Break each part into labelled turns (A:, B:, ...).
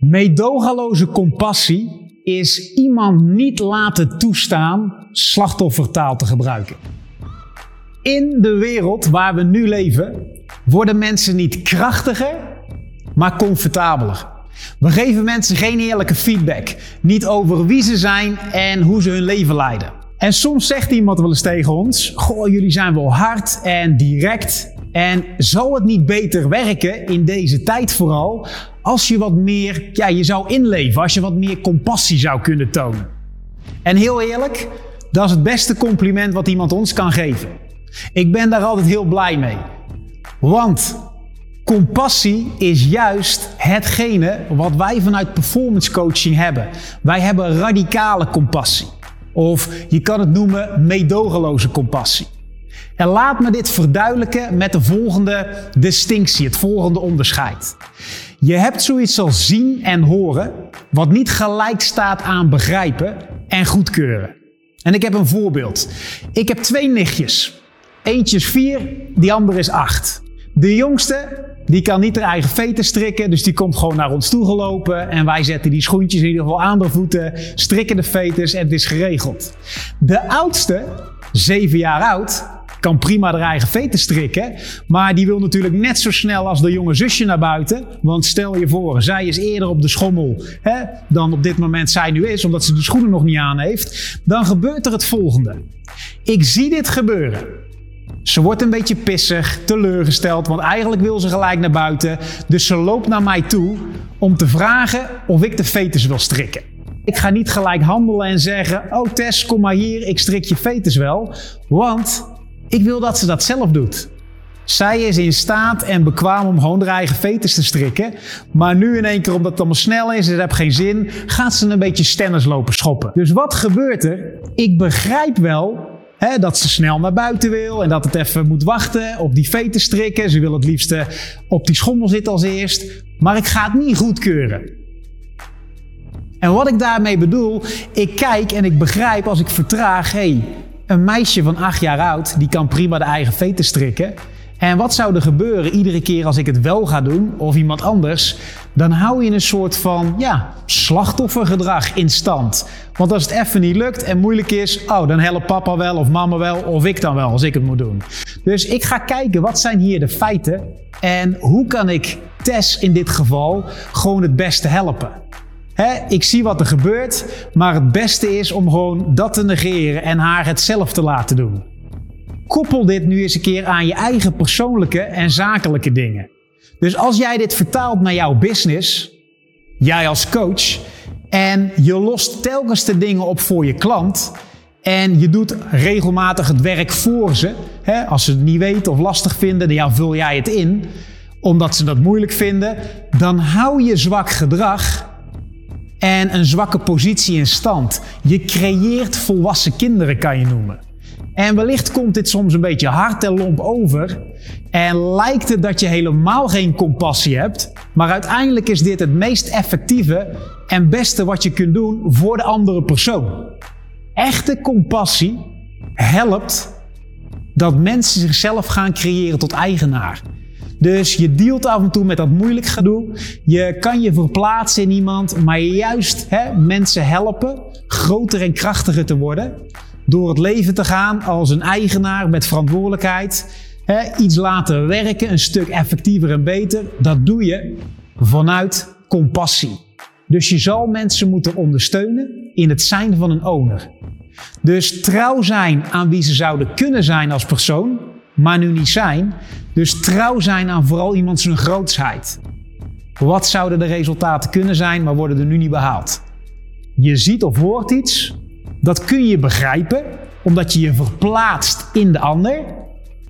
A: Meedogaloze compassie is iemand niet laten toestaan slachtoffertaal te gebruiken. In de wereld waar we nu leven worden mensen niet krachtiger, maar comfortabeler. We geven mensen geen eerlijke feedback, niet over wie ze zijn en hoe ze hun leven leiden. En soms zegt iemand wel eens tegen ons: Goh, jullie zijn wel hard en direct. En zou het niet beter werken in deze tijd vooral als je wat meer, ja, je zou inleven, als je wat meer compassie zou kunnen tonen? En heel eerlijk, dat is het beste compliment wat iemand ons kan geven. Ik ben daar altijd heel blij mee. Want compassie is juist hetgene wat wij vanuit performance coaching hebben. Wij hebben radicale compassie. Of je kan het noemen meedogenloze compassie. En laat me dit verduidelijken met de volgende distinctie, het volgende onderscheid. Je hebt zoiets als zien en horen, wat niet gelijk staat aan begrijpen en goedkeuren. En ik heb een voorbeeld. Ik heb twee nichtjes. Eentje is vier, die andere is acht. De jongste, die kan niet haar eigen veten strikken, dus die komt gewoon naar ons toe gelopen. En wij zetten die schoentjes in ieder geval aan de voeten, strikken de veters en het is geregeld. De oudste, zeven jaar oud, kan prima haar eigen veten strikken. Maar die wil natuurlijk net zo snel als de jonge zusje naar buiten. Want stel je voor, zij is eerder op de schommel hè, dan op dit moment zij nu is, omdat ze de schoenen nog niet aan heeft. Dan gebeurt er het volgende. Ik zie dit gebeuren. Ze wordt een beetje pissig, teleurgesteld, want eigenlijk wil ze gelijk naar buiten. Dus ze loopt naar mij toe om te vragen of ik de fetus wil strikken. Ik ga niet gelijk handelen en zeggen: Oh Tess, kom maar hier, ik strik je fetus wel. Want ik wil dat ze dat zelf doet. Zij is in staat en bekwaam om gewoon haar eigen fetus te strikken. Maar nu in één keer, omdat het allemaal snel is ze heeft geen zin, gaat ze een beetje stennis lopen schoppen. Dus wat gebeurt er? Ik begrijp wel dat ze snel naar buiten wil en dat het even moet wachten op die fetus strikken. Ze wil het liefst op die schommel zitten als eerst. Maar ik ga het niet goedkeuren. En wat ik daarmee bedoel, ik kijk en ik begrijp als ik vertraag, hé, hey, een meisje van acht jaar oud, die kan prima de eigen veten strikken. En wat zou er gebeuren iedere keer als ik het wel ga doen, of iemand anders? Dan hou je een soort van ja, slachtoffergedrag in stand. Want als het even niet lukt en moeilijk is, oh, dan helpt papa wel of mama wel, of ik dan wel als ik het moet doen. Dus ik ga kijken, wat zijn hier de feiten? En hoe kan ik Tess in dit geval gewoon het beste helpen? Ik zie wat er gebeurt, maar het beste is om gewoon dat te negeren en haar het zelf te laten doen. Koppel dit nu eens een keer aan je eigen persoonlijke en zakelijke dingen. Dus als jij dit vertaalt naar jouw business, jij als coach, en je lost telkens de dingen op voor je klant, en je doet regelmatig het werk voor ze. Als ze het niet weten of lastig vinden, dan vul jij het in. Omdat ze dat moeilijk vinden. Dan hou je zwak gedrag en een zwakke positie in stand. Je creëert volwassen kinderen, kan je noemen. En wellicht komt dit soms een beetje hard en lomp over. En lijkt het dat je helemaal geen compassie hebt. Maar uiteindelijk is dit het meest effectieve en beste wat je kunt doen voor de andere persoon. Echte compassie helpt dat mensen zichzelf gaan creëren tot eigenaar. Dus je dealt af en toe met dat moeilijk gedoe. Je kan je verplaatsen in iemand, maar juist hè, mensen helpen groter en krachtiger te worden. Door het leven te gaan als een eigenaar met verantwoordelijkheid. Hè, iets laten werken, een stuk effectiever en beter. Dat doe je vanuit compassie. Dus je zal mensen moeten ondersteunen in het zijn van een owner. Dus trouw zijn aan wie ze zouden kunnen zijn als persoon, maar nu niet zijn. Dus trouw zijn aan vooral iemand zijn grootsheid. Wat zouden de resultaten kunnen zijn, maar worden er nu niet behaald? Je ziet of hoort iets, dat kun je begrijpen, omdat je je verplaatst in de ander,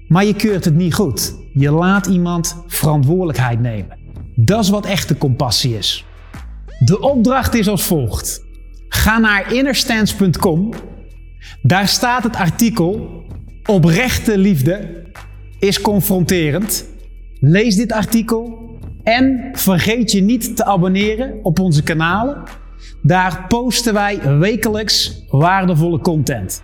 A: maar je keurt het niet goed. Je laat iemand verantwoordelijkheid nemen. Dat is wat echte compassie is. De opdracht is als volgt. Ga naar innerstance.com. Daar staat het artikel Oprechte liefde is confronterend. Lees dit artikel en vergeet je niet te abonneren op onze kanalen. Daar posten wij wekelijks waardevolle content.